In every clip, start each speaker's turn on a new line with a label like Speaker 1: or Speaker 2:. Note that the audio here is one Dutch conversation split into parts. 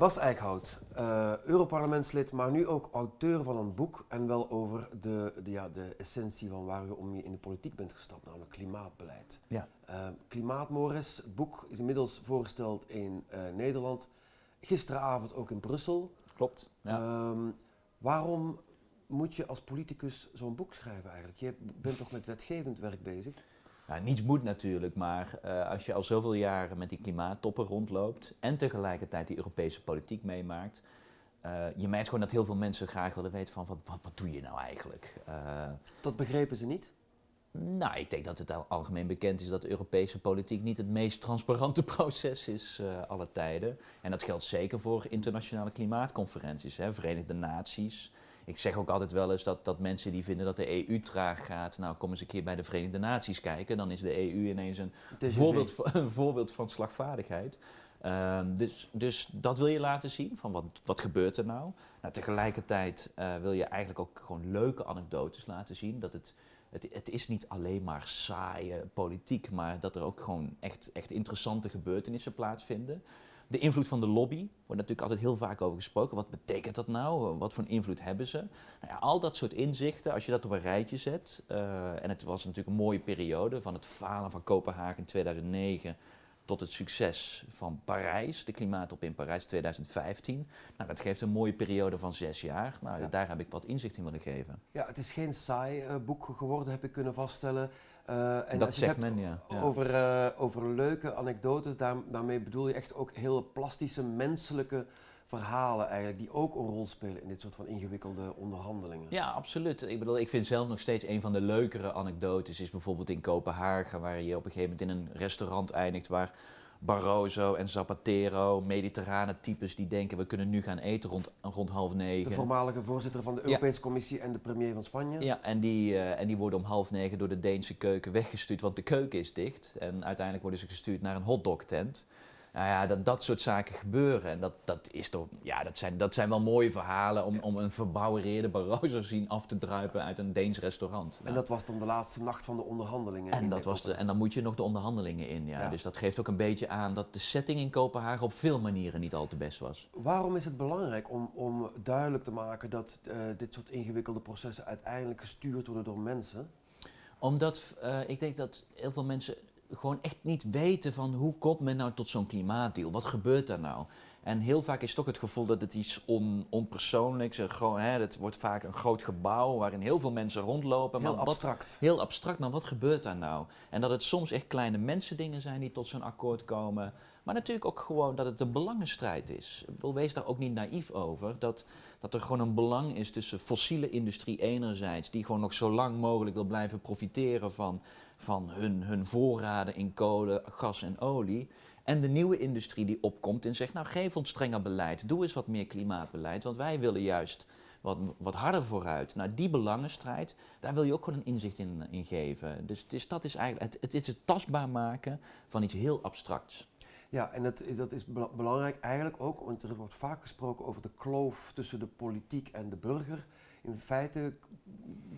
Speaker 1: Bas Eickhout, uh, Europarlementslid, maar nu ook auteur van een boek en wel over de, de, ja, de essentie van waarom je in de politiek bent gestapt, namelijk klimaatbeleid.
Speaker 2: Ja.
Speaker 1: Uh, Klimaatmores, boek is inmiddels voorgesteld in uh, Nederland, gisteravond ook in Brussel.
Speaker 2: Klopt. Ja.
Speaker 1: Um, waarom moet je als politicus zo'n boek schrijven eigenlijk? Je bent toch met wetgevend werk bezig?
Speaker 2: Nou, niets moet natuurlijk, maar uh, als je al zoveel jaren met die klimaattoppen rondloopt en tegelijkertijd die Europese politiek meemaakt, uh, je merkt gewoon dat heel veel mensen graag willen weten van wat, wat, wat doe je nou eigenlijk? Uh,
Speaker 1: dat begrepen ze niet?
Speaker 2: Nou, ik denk dat het al algemeen bekend is dat de Europese politiek niet het meest transparante proces is uh, alle tijden. En dat geldt zeker voor internationale klimaatconferenties, hè, Verenigde Naties. Ik zeg ook altijd wel eens dat, dat mensen die vinden dat de EU traag gaat, nou kom eens een keer bij de Verenigde Naties kijken. Dan is de EU ineens een, voorbeeld, een voorbeeld van slagvaardigheid. Uh, dus, dus dat wil je laten zien, van wat, wat gebeurt er nou? nou tegelijkertijd uh, wil je eigenlijk ook gewoon leuke anekdotes laten zien. Dat het, het, het is niet alleen maar saaie politiek, maar dat er ook gewoon echt, echt interessante gebeurtenissen plaatsvinden. De invloed van de lobby wordt natuurlijk altijd heel vaak over gesproken. Wat betekent dat nou? Wat voor invloed hebben ze? Nou ja, al dat soort inzichten, als je dat op een rijtje zet. Uh, en het was natuurlijk een mooie periode van het falen van Kopenhagen in 2009 tot het succes van Parijs, de klimaattop in Parijs 2015. Nou, dat geeft een mooie periode van zes jaar. Nou,
Speaker 1: Ja.
Speaker 2: daar heb ik wat inzicht in willen geven.
Speaker 1: Ja, het is geen saai eh, boek geworden, heb ik kunnen vaststellen. Eh, en
Speaker 2: Dat zegt
Speaker 1: hebt
Speaker 2: men, ja.
Speaker 1: Over, eh, over leuke anekdotes, daar, daarmee bedoel je echt ook heel plastische, menselijke verhalen eigenlijk, die ook een rol spelen in dit soort van ingewikkelde onderhandelingen.
Speaker 2: Ja, absoluut. Ik bedoel, ik vind zelf nog steeds een van de leukere anekdotes is bijvoorbeeld in Kopenhagen, waar je op een gegeven moment in een restaurant eindigt waar Barroso en Zapatero, mediterrane types die denken we kunnen nu gaan eten rond, rond half
Speaker 1: De
Speaker 2: negen.
Speaker 1: voormalige voorzitter van de Europese Commissie en de premier van Spanje.
Speaker 2: Ja, en die, eh, en die worden om half negen door de Deense keuken weggestuurd, want de keuken is dicht. En uiteindelijk worden ze gestuurd naar een hotdog-tent. Nou ja, dat, dat soort zaken gebeuren. En dat, dat, is toch, ja, dat, zijn, dat zijn wel mooie verhalen om, om een verbouwereerde Barroso zien af te druipen uit een Deens restaurant.
Speaker 1: En dat was dan de laatste nacht van de onderhandelingen.
Speaker 2: En, dat was de, en dan moet je nog de onderhandelingen in. Ja.
Speaker 1: Ja.
Speaker 2: Dus dat geeft ook een beetje aan dat de setting in Kopenhagen op veel manieren niet al te best was.
Speaker 1: Waarom is het belangrijk om, om duidelijk te maken dat eh, dit soort ingewikkelde processen uiteindelijk gestuurd worden door mensen?
Speaker 2: Omdat eh, ik denk dat heel veel mensen gewoon echt niet weten van hoe komt men nou tot zo'n klimaatdeal? Wat gebeurt daar nou? En heel vaak is toch het gevoel dat het iets on, onpersoonlijks is. Gewoon, hè, het wordt vaak een groot gebouw waarin heel veel mensen rondlopen.
Speaker 1: Heel
Speaker 2: maar wat-
Speaker 1: abstract.
Speaker 2: heel abstract, maar wat gebeurt daar nou? En dat het soms echt kleine mensendingen zijn die tot zo'n akkoord komen. Maar natuurlijk ook gewoon dat het een belangenstrijd is. Ik wees daar ook niet naïef over. Dat, dat er gewoon een belang is tussen fossiele industrie enerzijds, die gewoon nog zo lang mogelijk wil blijven profiteren van, van hun, hun voorraden in kolen, gas en olie. En de nieuwe industrie die opkomt en zegt, nou geef ons strenger beleid, doe eens wat meer klimaatbeleid, want wij willen juist wat, wat harder vooruit. Nou, die belangenstrijd, daar wil je ook gewoon een inzicht in, in geven. Dus het is, dat is eigenlijk, het, het is het tastbaar maken van iets heel abstracts.
Speaker 1: Ja, en dat, dat is bela- belangrijk eigenlijk ook, want er wordt vaak gesproken over de kloof tussen de politiek en de burger. In feite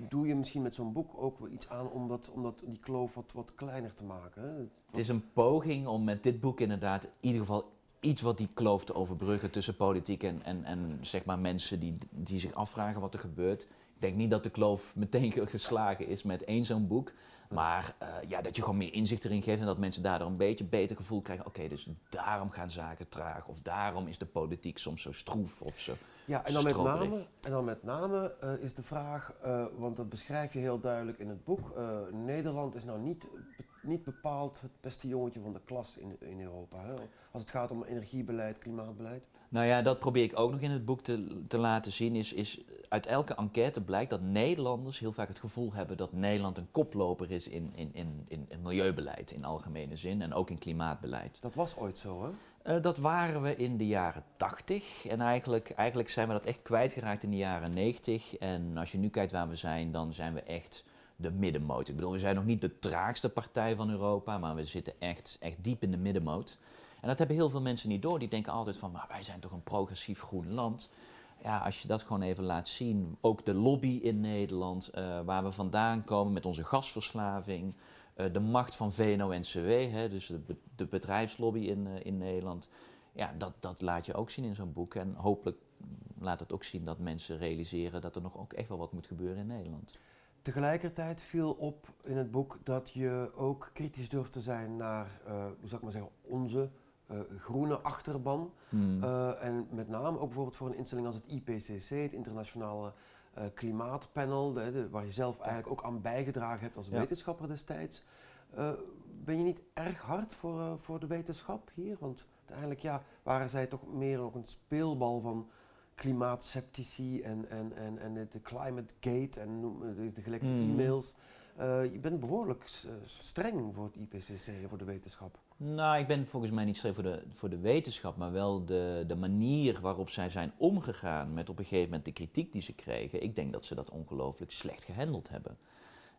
Speaker 1: doe je misschien met zo'n boek ook wel iets aan om, dat, om dat, die kloof wat, wat kleiner te maken. Hè?
Speaker 2: Het is een poging om met dit boek inderdaad in ieder geval iets wat die kloof te overbruggen tussen politiek en, en, en zeg maar mensen die, die zich afvragen wat er gebeurt. Ik denk niet dat de kloof meteen geslagen is met één zo'n boek. Maar eh, ja, dat je gewoon meer inzicht erin geeft en dat mensen daardoor een beetje beter gevoel krijgen. Oké, dus daarom gaan zaken traag. Of daarom is de politiek soms zo stroef of zo.
Speaker 1: Ja, en dan met name, en dan met name eh, is de vraag, eh, want dat beschrijf je heel duidelijk in het boek. Nederland is nou niet, niet bepaald het beste jongetje van de klas in, in Europa. Hè? Als het gaat om energiebeleid, klimaatbeleid.
Speaker 2: Nou ja, dat probeer ik ook nog in het boek te, te laten zien. Is, is uit elke enquête blijkt dat Nederlanders heel vaak het gevoel hebben dat Nederland een koploper is in, in, in, in, in milieubeleid in algemene zin en ook in klimaatbeleid.
Speaker 1: Dat was ooit zo, hè?
Speaker 2: Eh, dat waren we in de jaren 80 en eigenlijk, eigenlijk zijn we dat echt kwijtgeraakt in de jaren 90. En als je nu kijkt waar we zijn, dan zijn we echt de middenmoot. Ik bedoel, we zijn nog niet de traagste partij van Europa, maar we zitten echt, echt diep in de middenmoot. En dat hebben heel veel mensen niet door. Die denken altijd van, maar wij zijn toch een progressief groen land. Ja, als je dat gewoon even laat zien, ook de lobby in Nederland, eh, waar we vandaan komen met onze gasverslaving, eh, de macht van VNO-NCW, dus de, de bedrijfslobby in, eh, in Nederland. ja, dat, dat laat je ook zien in zo'n boek. En hopelijk laat het ook zien dat mensen realiseren dat er nog ook echt wel wat moet gebeuren in Nederland.
Speaker 1: Tegelijkertijd viel op in het boek dat je ook kritisch durft te zijn naar, hoe zou ik maar zeggen, onze uh, groene achterban.
Speaker 2: Hmm.
Speaker 1: Uh, en met name ook bijvoorbeeld voor een instelling als het IPCC, het Internationale Klimaatpanel, de, de, waar je zelf eigenlijk ook aan bijgedragen hebt als
Speaker 2: Ja.
Speaker 1: wetenschapper destijds. ben je niet erg hard voor, voor de wetenschap hier? Want uiteindelijk ja, waren zij toch meer ook een speelbal van klimaatsceptici en, en, en, en de climate gate en noem- de, de gelekte
Speaker 2: Mhm.
Speaker 1: e-mails. Eh, je bent behoorlijk eh, streng voor het IPCC en voor de wetenschap.
Speaker 2: Nou, ik ben volgens mij niet streng voor de, voor de wetenschap, maar wel de, de manier waarop zij zijn omgegaan met op een gegeven moment de kritiek die ze kregen. Ik denk dat ze dat ongelooflijk slecht gehandeld hebben.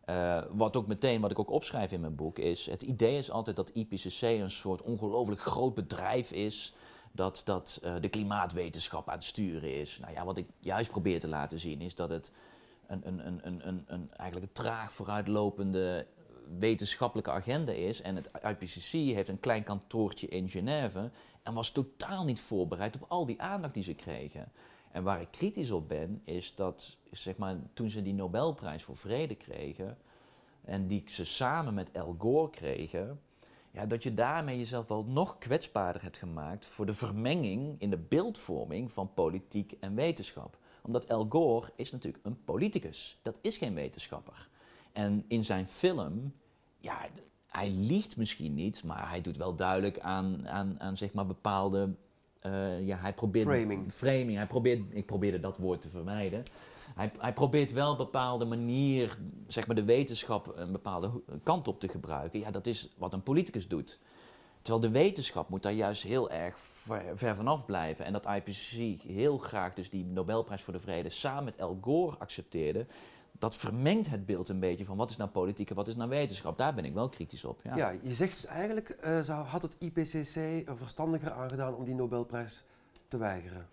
Speaker 2: Eh, wat ook meteen, wat ik ook opschrijf in mijn boek, is het idee is altijd dat IPCC een soort ongelooflijk groot bedrijf is. Dat, dat eh, de klimaatwetenschap aan het sturen is. Nou ja, wat ik juist probeer te laten zien is dat het een, een, een, een, een, eigenlijk een traag vooruitlopende wetenschappelijke agenda is. En het IPCC heeft een klein kantoortje in Genève en was totaal niet voorbereid op al die aandacht die ze kregen. En waar ik kritisch op ben, is dat zeg maar, toen ze die Nobelprijs voor Vrede kregen en die ze samen met Al Gore kregen, ja, dat je daarmee jezelf wel nog kwetsbaarder hebt gemaakt voor de vermenging in de beeldvorming van politiek en wetenschap. Omdat Al Gore is natuurlijk een politicus, dat is geen wetenschapper. En in zijn film, ja, hij liegt misschien niet, maar hij doet wel duidelijk aan, aan, aan zeg maar bepaalde. eh, ja, hij probeert.
Speaker 1: Framing.
Speaker 2: Framing. Hij probeert, ik probeerde dat woord te vermijden. Hij, hij probeert wel een bepaalde manier, zeg maar de wetenschap, een bepaalde kant op te gebruiken. Ja, dat is wat een politicus doet. Terwijl de wetenschap moet daar juist heel erg ver, ver vanaf blijven. En dat IPCC heel graag dus die Nobelprijs voor de Vrede samen met Al Gore accepteerde. Dat vermengt het beeld een beetje van wat is nou politiek en wat is nou wetenschap. Daar ben ik wel kritisch op. Ja.
Speaker 1: Ja, je zegt dus eigenlijk, eh, zou, had het IPCC er verstandiger aangedaan om die Nobelprijs te weigeren?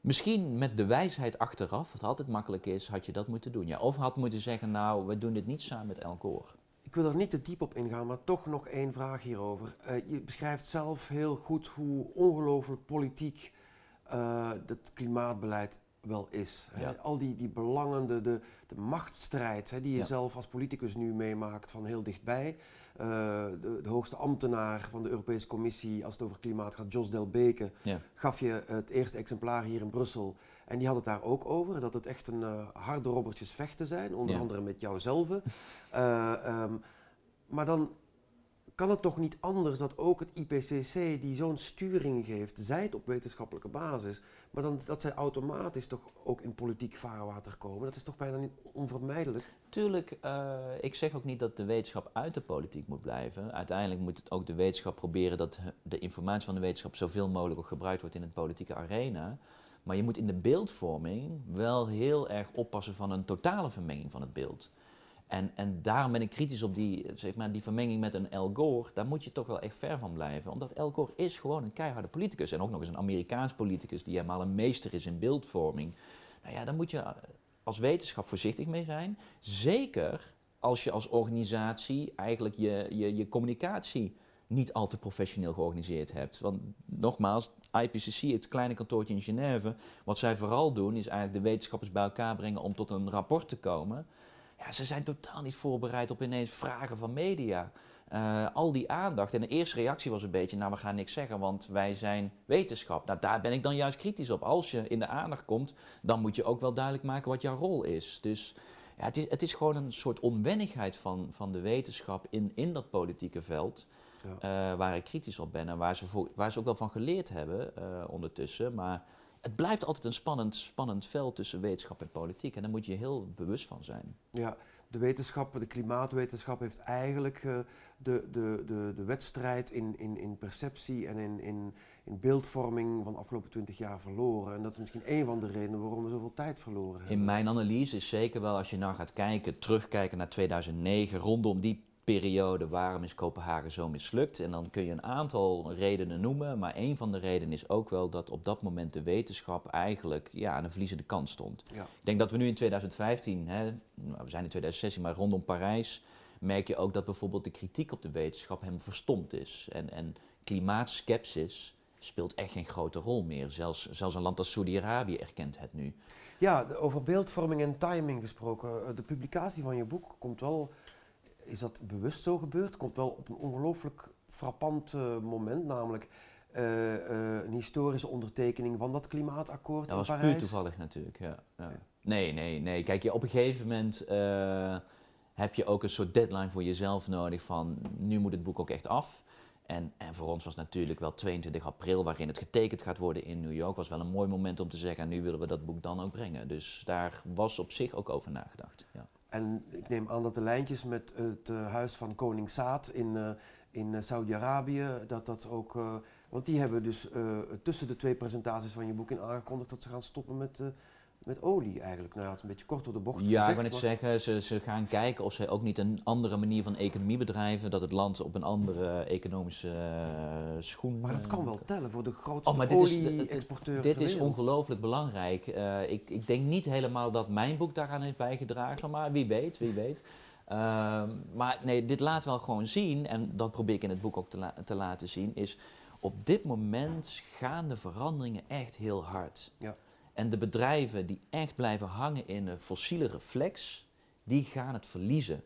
Speaker 2: Misschien met de wijsheid achteraf, wat altijd makkelijk is, had je dat moeten doen. Ja, of had moeten zeggen, nou, we doen dit niet samen met Al Gore.
Speaker 1: Ik wil er niet te diep op ingaan, maar toch nog één vraag hierover. Eh, je beschrijft zelf heel goed hoe ongelooflijk politiek eh het klimaatbeleid wel is. Al die, die belangen, de, de, de machtsstrijd hè, die je
Speaker 2: Ja.
Speaker 1: zelf als politicus nu meemaakt van heel dichtbij. Eh, de, de hoogste ambtenaar van de Europese Commissie als het over klimaat gaat, Jos Del Beke,
Speaker 2: Ja.
Speaker 1: gaf je het eerste exemplaar hier in Brussel. En die had het daar ook over, dat het echt een eh, harde robbertjes vechten zijn, onder andere met jouzelf. Ehm, maar dan kan het toch niet anders dat ook het IPCC, die zo'n sturing geeft, zij het op wetenschappelijke basis, maar dan dat zij automatisch toch ook in politiek vaarwater komen. Dat is toch bijna niet onvermijdelijk?
Speaker 2: Tuurlijk, eh, ik zeg ook niet dat de wetenschap uit de politiek moet blijven. Uiteindelijk moet het ook de wetenschap proberen dat de informatie van de wetenschap zoveel mogelijk ook gebruikt wordt in het politieke arena. Maar je moet in de beeldvorming wel heel erg oppassen van een totale vermenging van het beeld. En, en daarom ben ik kritisch op die, zeg maar, die vermenging met een Al Gore. Daar moet je toch wel echt ver van blijven. Omdat Al Gore is gewoon een keiharde politicus. En ook nog eens een Amerikaans politicus die helemaal een meester is in beeldvorming. Nou ja, daar moet je als wetenschap voorzichtig mee zijn. Zeker als je als organisatie eigenlijk je, je, je communicatie niet al te professioneel georganiseerd hebt. Want nogmaals, IPCC, het kleine kantoortje in Genève, wat zij vooral doen is eigenlijk de wetenschappers bij elkaar brengen om tot een rapport te komen. Ja, ze zijn totaal niet voorbereid op ineens vragen van media. Eh, al die aandacht. En de eerste reactie was een beetje, nou we gaan niks zeggen, want wij zijn wetenschap. Nou, daar ben ik dan juist kritisch op. Als je in de aandacht komt, dan moet je ook wel duidelijk maken wat jouw rol is. Dus ja, het, is, het is gewoon een soort onwennigheid van, van de wetenschap in, in dat politieke veld.
Speaker 1: Ja.
Speaker 2: eh, waar ik kritisch op ben en waar ze, voor, waar ze ook wel van geleerd hebben eh, ondertussen. Maar het blijft altijd een spannend, spannend veld tussen wetenschap en politiek. En daar moet je heel bewust van zijn.
Speaker 1: Ja, de wetenschap, de klimaatwetenschap heeft eigenlijk eh, de, de, de, de wedstrijd in, in, in perceptie en in, in, in beeldvorming van de afgelopen twintig jaar verloren. En dat is misschien een van de redenen waarom we zoveel tijd verloren hebben.
Speaker 2: In mijn analyse is zeker wel, als je nou gaat kijken, terugkijken naar 2009, rondom die periode, waarom is Kopenhagen zo mislukt? En dan kun je een aantal redenen noemen, maar een van de redenen is ook wel dat op dat moment de wetenschap eigenlijk ja, aan een verliezende kant stond.
Speaker 1: Ja.
Speaker 2: Ik denk dat we nu in 2015, hè, nou, we zijn in 2016, maar rondom Parijs merk je ook dat bijvoorbeeld de kritiek op de wetenschap hem verstomd is. En, en klimaatskepsis speelt echt geen grote rol meer. Zelfs, zelfs een land als Saudi-Arabië erkent het nu.
Speaker 1: Ja, over beeldvorming en timing gesproken. eh, De publicatie van je boek komt wel, is dat bewust zo gebeurd? Komt wel op een ongelooflijk frappant eh, moment, namelijk eh, eh, een historische ondertekening van dat klimaatakkoord
Speaker 2: Dat
Speaker 1: in
Speaker 2: was
Speaker 1: Parijs.
Speaker 2: puur toevallig natuurlijk. Ja, ja.
Speaker 1: Ja.
Speaker 2: Nee, nee, nee. Kijk, je, op een gegeven moment heb je ook een soort deadline voor jezelf nodig van nu moet het boek ook echt af. En, en voor ons was natuurlijk wel 22 april, waarin het getekend gaat worden in New York, was wel een mooi moment om te zeggen, nu willen we dat boek dan ook brengen. Dus daar was op zich ook over nagedacht. Ja.
Speaker 1: En ik neem aan dat de lijntjes met het eh, huis van koning Saad in, eh, in eh, Saudi-Arabië, dat dat ook... want die hebben dus tussen de twee presentaties van je boek in aangekondigd dat ze gaan stoppen met, met olie eigenlijk. Nou het is een beetje kort door de bocht
Speaker 2: Ja, ik
Speaker 1: gezegd,
Speaker 2: wil net zeggen, ze, ze gaan kijken of ze ook niet een andere manier van economie bedrijven, dat het land op een andere economische eh, schoen...
Speaker 1: Maar het kan
Speaker 2: eh,
Speaker 1: wel tellen voor de grootste
Speaker 2: Oh, maar dit is-
Speaker 1: olie-exporteur
Speaker 2: Dit is ongelooflijk belangrijk. Eh, ik, ik denk niet helemaal dat mijn boek daaraan heeft bijgedragen, maar wie weet, wie weet. Ehm, maar nee, dit laat wel gewoon zien, en dat probeer ik in het boek ook te, la- te laten zien, is op dit moment gaan de veranderingen echt heel hard.
Speaker 1: Ja.
Speaker 2: En de bedrijven die echt blijven hangen in een fossiele reflex, die gaan het verliezen.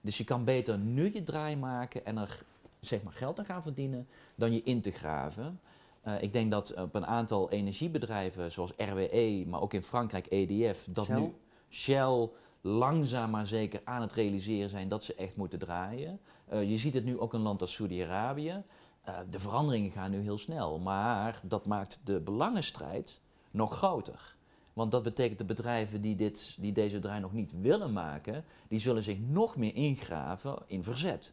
Speaker 2: Dus je kan beter nu je draai maken en er zeg maar, geld aan gaan verdienen, dan je in te graven. Eh, ik denk dat op een aantal energiebedrijven, zoals RWE, maar ook in Frankrijk EDF, dat
Speaker 1: Shell?
Speaker 2: nu Shell langzaam maar zeker aan het realiseren zijn dat ze echt moeten draaien. Eh, je ziet het nu ook een land als Saudi-Arabië. Eh, de veranderingen gaan nu heel snel, maar dat maakt de belangenstrijd nog groter. Want dat betekent de bedrijven die, dit, die deze draai nog niet willen maken, die zullen zich nog meer ingraven in verzet.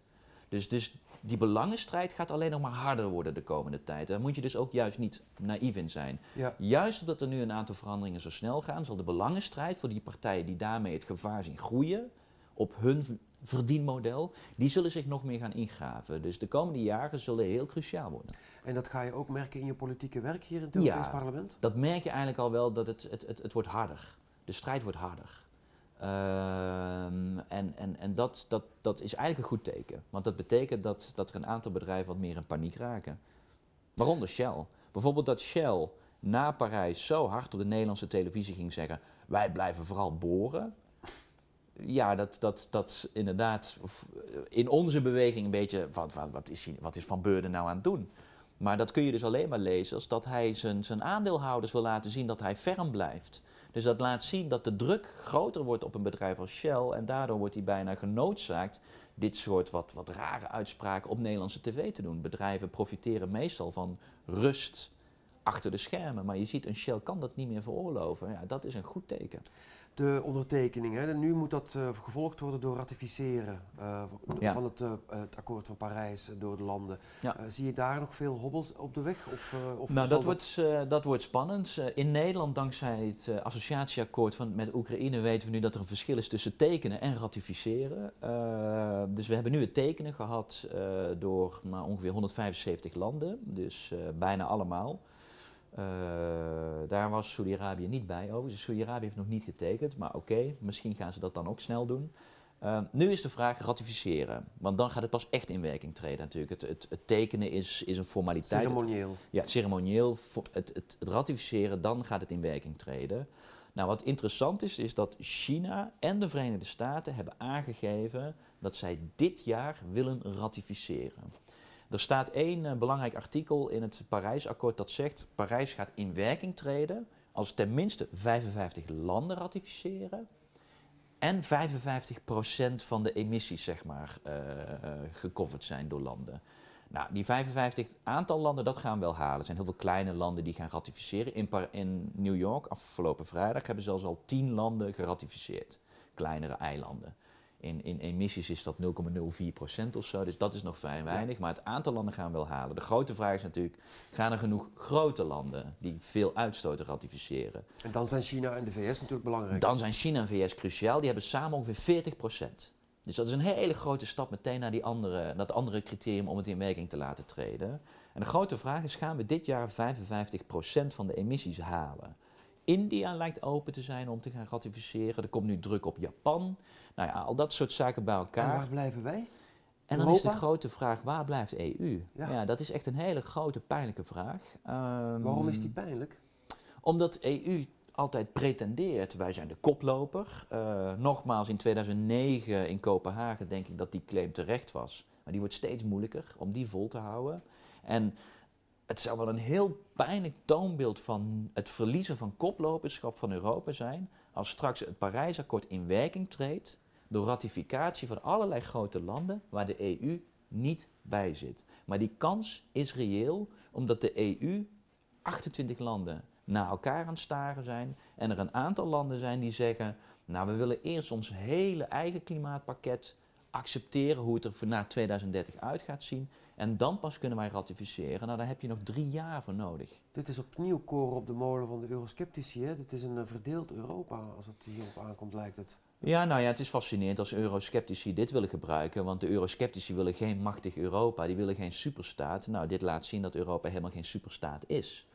Speaker 2: Dus, dus die belangenstrijd gaat alleen nog maar harder worden de komende tijd. Daar moet je dus ook juist niet naïef in zijn.
Speaker 1: Ja.
Speaker 2: Juist omdat er nu een aantal veranderingen zo snel gaan, zal de belangenstrijd voor die partijen die daarmee het gevaar zien groeien op hun verdienmodel, die zullen zich nog meer gaan ingraven. Dus de komende jaren zullen heel cruciaal worden.
Speaker 1: En dat ga je ook merken in je politieke werk hier in het Europees
Speaker 2: Ja.
Speaker 1: Parlement?
Speaker 2: Dat merk je eigenlijk al wel dat het, het, het, het wordt harder. De strijd wordt harder. Ehm, en en, en dat, dat, dat is eigenlijk een goed teken. Want dat betekent dat, dat er een aantal bedrijven wat meer in paniek raken. Waaronder Shell. Bijvoorbeeld dat Shell na Parijs zo hard op de Nederlandse televisie ging zeggen: wij blijven vooral boren. Ja, dat, dat, dat inderdaad in onze beweging een beetje, wat, wat, wat, is, wat is Van Beurden nou aan het doen? Maar dat kun je dus alleen maar lezen als dat hij zijn, zijn aandeelhouders wil laten zien dat hij ferm blijft. Dus dat laat zien dat de druk groter wordt op een bedrijf als Shell en daardoor wordt hij bijna genoodzaakt dit soort wat, wat rare uitspraken op Nederlandse tv te doen. Bedrijven profiteren meestal van rust achter de schermen, maar je ziet een Shell kan dat niet meer veroorloven. Ja, dat is een goed teken.
Speaker 1: De ondertekening, hè. nu moet dat eh, gevolgd worden door ratificeren eh,
Speaker 2: Ja.
Speaker 1: van het, eh, het akkoord van Parijs door de landen.
Speaker 2: Ja.
Speaker 1: Zie je daar nog veel hobbels op de weg? Of, of
Speaker 2: Nou, dat wordt, dat wordt spannend. In Nederland, dankzij het associatieakkoord van, met Oekraïne, weten we nu dat er een verschil is tussen tekenen en ratificeren. Dus we hebben nu het tekenen gehad eh, door maar ongeveer 175 landen, dus bijna allemaal. Eh, daar was Saudi-Arabië niet bij overigens. Dus Saudi-Arabië heeft nog niet getekend, maar oké, misschien gaan ze dat dan ook snel doen. Eh, nu is de vraag ratificeren, want dan gaat het pas echt in werking treden natuurlijk. Het, het, het tekenen is, is een formaliteit. Het-
Speaker 1: ceremonieel.
Speaker 2: ja, ceremonieel, het, het, het ratificeren, dan gaat het in werking treden. Nou, wat interessant is, is dat China en de Verenigde Staten hebben aangegeven dat zij dit jaar willen ratificeren. Er staat één eh, belangrijk artikel in het Parijsakkoord dat zegt: Parijs gaat in werking treden als tenminste 55 landen ratificeren en 55% van de emissies, zeg maar, eh, eh, gecoverd zijn door landen. Nou, die 55 aantal landen, dat gaan we wel halen. Er zijn heel veel kleine landen die gaan ratificeren. In, in New York, afgelopen vrijdag, hebben zelfs al 10 landen geratificeerd. Kleinere eilanden. In, in emissies is dat 0,04% of zo, dus dat is nog vrij weinig. Maar het aantal landen gaan we wel halen. De grote vraag is natuurlijk, gaan er genoeg grote landen die veel uitstoten ratificeren?
Speaker 1: En dan zijn China en de VS natuurlijk belangrijk.
Speaker 2: Dan zijn China en VS cruciaal. Die hebben samen ongeveer 40%. Dus dat is een hele grote stap meteen naar die andere, dat andere criterium om het in werking te laten treden. En de grote vraag is, gaan we dit jaar 55% van de emissies halen? India lijkt open te zijn om te gaan ratificeren. Er komt nu druk op Japan. Nou ja, al dat soort zaken bij
Speaker 1: en
Speaker 2: elkaar.
Speaker 1: waar blijven wij?
Speaker 2: En dan is de grote vraag, waar blijft EU?
Speaker 1: Ja.
Speaker 2: Ja. dat is echt een hele grote, pijnlijke vraag. Ehm,
Speaker 1: Waarom is die pijnlijk?
Speaker 2: Omdat EU altijd pretendeert, wij zijn de koploper. Eh, nogmaals, in 2009 in Kopenhagen denk ik dat die claim terecht was. Maar die wordt steeds moeilijker om die vol te houden. En het zal wel een heel pijnlijk toonbeeld van het verliezen van koploperschap van Europa zijn... als straks het Parijsakkoord in werking treedt door ratificatie van allerlei grote landen waar de EU niet bij zit. Maar die kans is reëel omdat de EU 28 landen naar elkaar aan het staren zijn en er een aantal landen zijn die zeggen, nou we willen eerst ons hele eigen klimaatpakket accepteren hoe het er na 2030 uit gaat zien en dan pas kunnen wij ratificeren. Nou daar heb je nog drie jaar voor nodig.
Speaker 1: Dit is opnieuw koren op de molen van de eurosceptici. Hè? Dit is een eh, verdeeld Europa als het hierop aankomt, lijkt het.
Speaker 2: Ja, nou ja, het is fascinerend als eurosceptici dit willen gebruiken, want de eurosceptici willen geen machtig Europa, die willen geen superstaat. Nou, dit laat zien dat Europa helemaal geen superstaat is.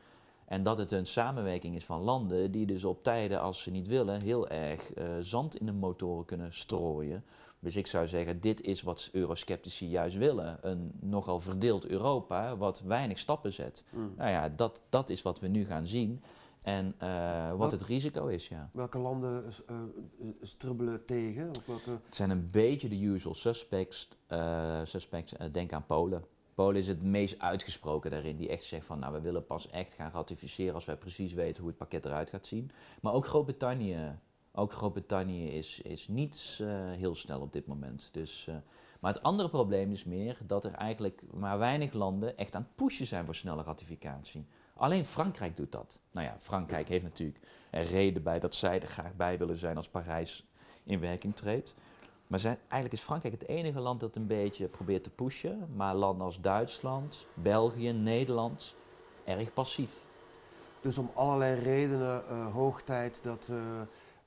Speaker 2: En dat het een samenwerking is van landen die dus op tijden, als ze niet willen, heel erg eh, zand in de motoren kunnen strooien. Dus ik zou zeggen, dit is wat eurosceptici juist willen. Een nogal verdeeld Europa, wat weinig stappen zet.
Speaker 1: Mm.
Speaker 2: Nou ja, dat, dat is wat we nu gaan zien. En eh, wat
Speaker 1: Wat-
Speaker 2: het risico is, ja.
Speaker 1: Welke landen eh, eh, strubbelen tegen? Of welke...
Speaker 2: Het zijn een beetje de usual suspects. suspects denk aan Polen. Polen is het meest uitgesproken daarin, die echt zegt van nou we willen pas echt gaan ratificeren als wij precies weten hoe het pakket eruit gaat zien. Maar ook Groot-Brittannië, ook Groot-Brittannië is, is niet eh, heel snel op dit moment. Dus, eh, maar het andere probleem is meer dat er eigenlijk maar weinig landen echt aan het pushen zijn voor snelle ratificatie. Alleen Frankrijk doet dat. Nou ja, Frankrijk heeft natuurlijk een reden bij dat zij er graag bij willen zijn als Parijs in werking treedt. Maar eigenlijk is Frankrijk het enige land dat een beetje probeert te pushen. Maar landen als Duitsland, België, Nederland, erg passief.
Speaker 1: Dus om allerlei redenen eh, hoog tijd dat,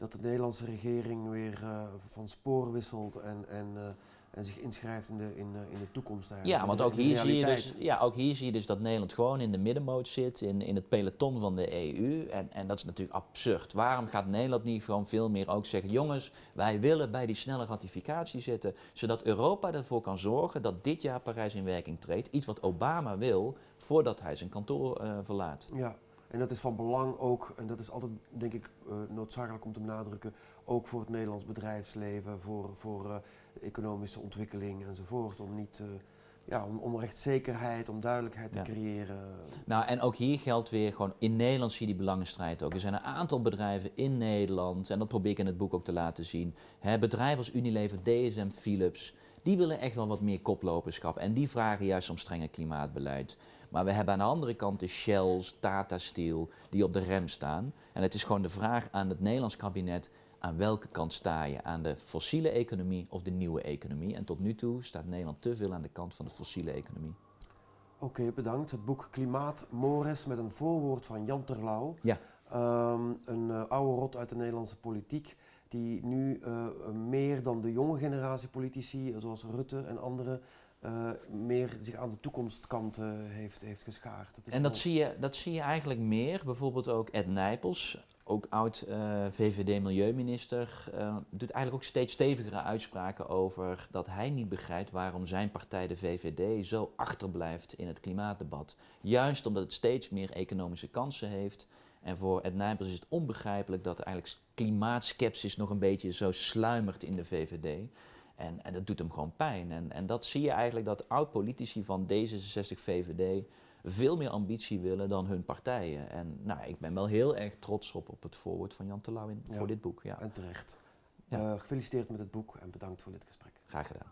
Speaker 1: dat de Nederlandse regering weer eh, van spoor wisselt en, en, eh, en zich inschrijft in de, in, eh, in de toekomst eigenlijk.
Speaker 2: Ja, want ook hier, zie je dus, ja, ook hier zie je dus dat Nederland gewoon in de middenmoot zit, in, in het peloton van de EU. En, en dat is natuurlijk absurd. Waarom gaat Nederland niet gewoon veel meer ook zeggen, jongens, wij willen bij die snelle ratificatie zitten, zodat Europa ervoor kan zorgen dat dit jaar Parijs in werking treedt. Iets wat Obama wil, voordat hij zijn kantoor verlaat.
Speaker 1: Ja, en dat is van belang ook, en dat is altijd denk ik eh, noodzakelijk om te benadrukken, ook voor het Nederlands bedrijfsleven, voor, voor eh, economische ontwikkeling enzovoort. Om niet, eh, ja, om, om rechtszekerheid, om duidelijkheid
Speaker 2: Ja.
Speaker 1: te creëren.
Speaker 2: Nou, en ook hier geldt weer gewoon, in Nederland zie je die belangenstrijd ook. Er zijn een aantal bedrijven in Nederland, en dat probeer ik in het boek ook te laten zien. Hè, bedrijven als Unilever, DSM, Philips, die willen echt wel wat meer koploperschap. En die vragen juist om strenger klimaatbeleid. Maar we hebben aan de andere kant de Shells, Tata Steel, die op de rem staan. En het is gewoon de vraag aan het Nederlands kabinet, aan welke kant sta je? Aan de fossiele economie of de nieuwe economie? En tot nu toe staat Nederland te veel aan de kant van de fossiele economie.
Speaker 1: Oké, bedankt. Het boek Klimaat Mores met een voorwoord van Jan Terlouw.
Speaker 2: Ja.
Speaker 1: Ehm, een eh, oude rot uit de Nederlandse politiek, die nu eh, meer dan de jonge generatie politici, zoals Rutte en anderen, eh, meer zich aan de toekomstkant heeft, heeft geschaard. Dat is
Speaker 2: En dat zie, je, dat zie je eigenlijk meer. Bijvoorbeeld ook Ed Nijpels, ook oud eh, VVD-milieuminister, eh, doet eigenlijk ook steeds stevigere uitspraken over dat hij niet begrijpt waarom zijn partij, de VVD, zo achterblijft in het klimaatdebat. Juist omdat het steeds meer economische kansen heeft. En voor Ed Nijpels is het onbegrijpelijk dat eigenlijk klimaatskepsis nog een beetje zo sluimert in de VVD. En, en dat doet hem gewoon pijn. En, en dat zie je eigenlijk dat oud-politici van D66, VVD veel meer ambitie willen dan hun partijen. En nou, ik ben wel heel erg trots op, op het voorwoord van Jan Terlouw in-
Speaker 1: Ja.
Speaker 2: voor dit boek. Ja,
Speaker 1: En terecht.
Speaker 2: Ja.
Speaker 1: Eh, gefeliciteerd met het boek en bedankt voor dit gesprek.
Speaker 2: graag gedaan.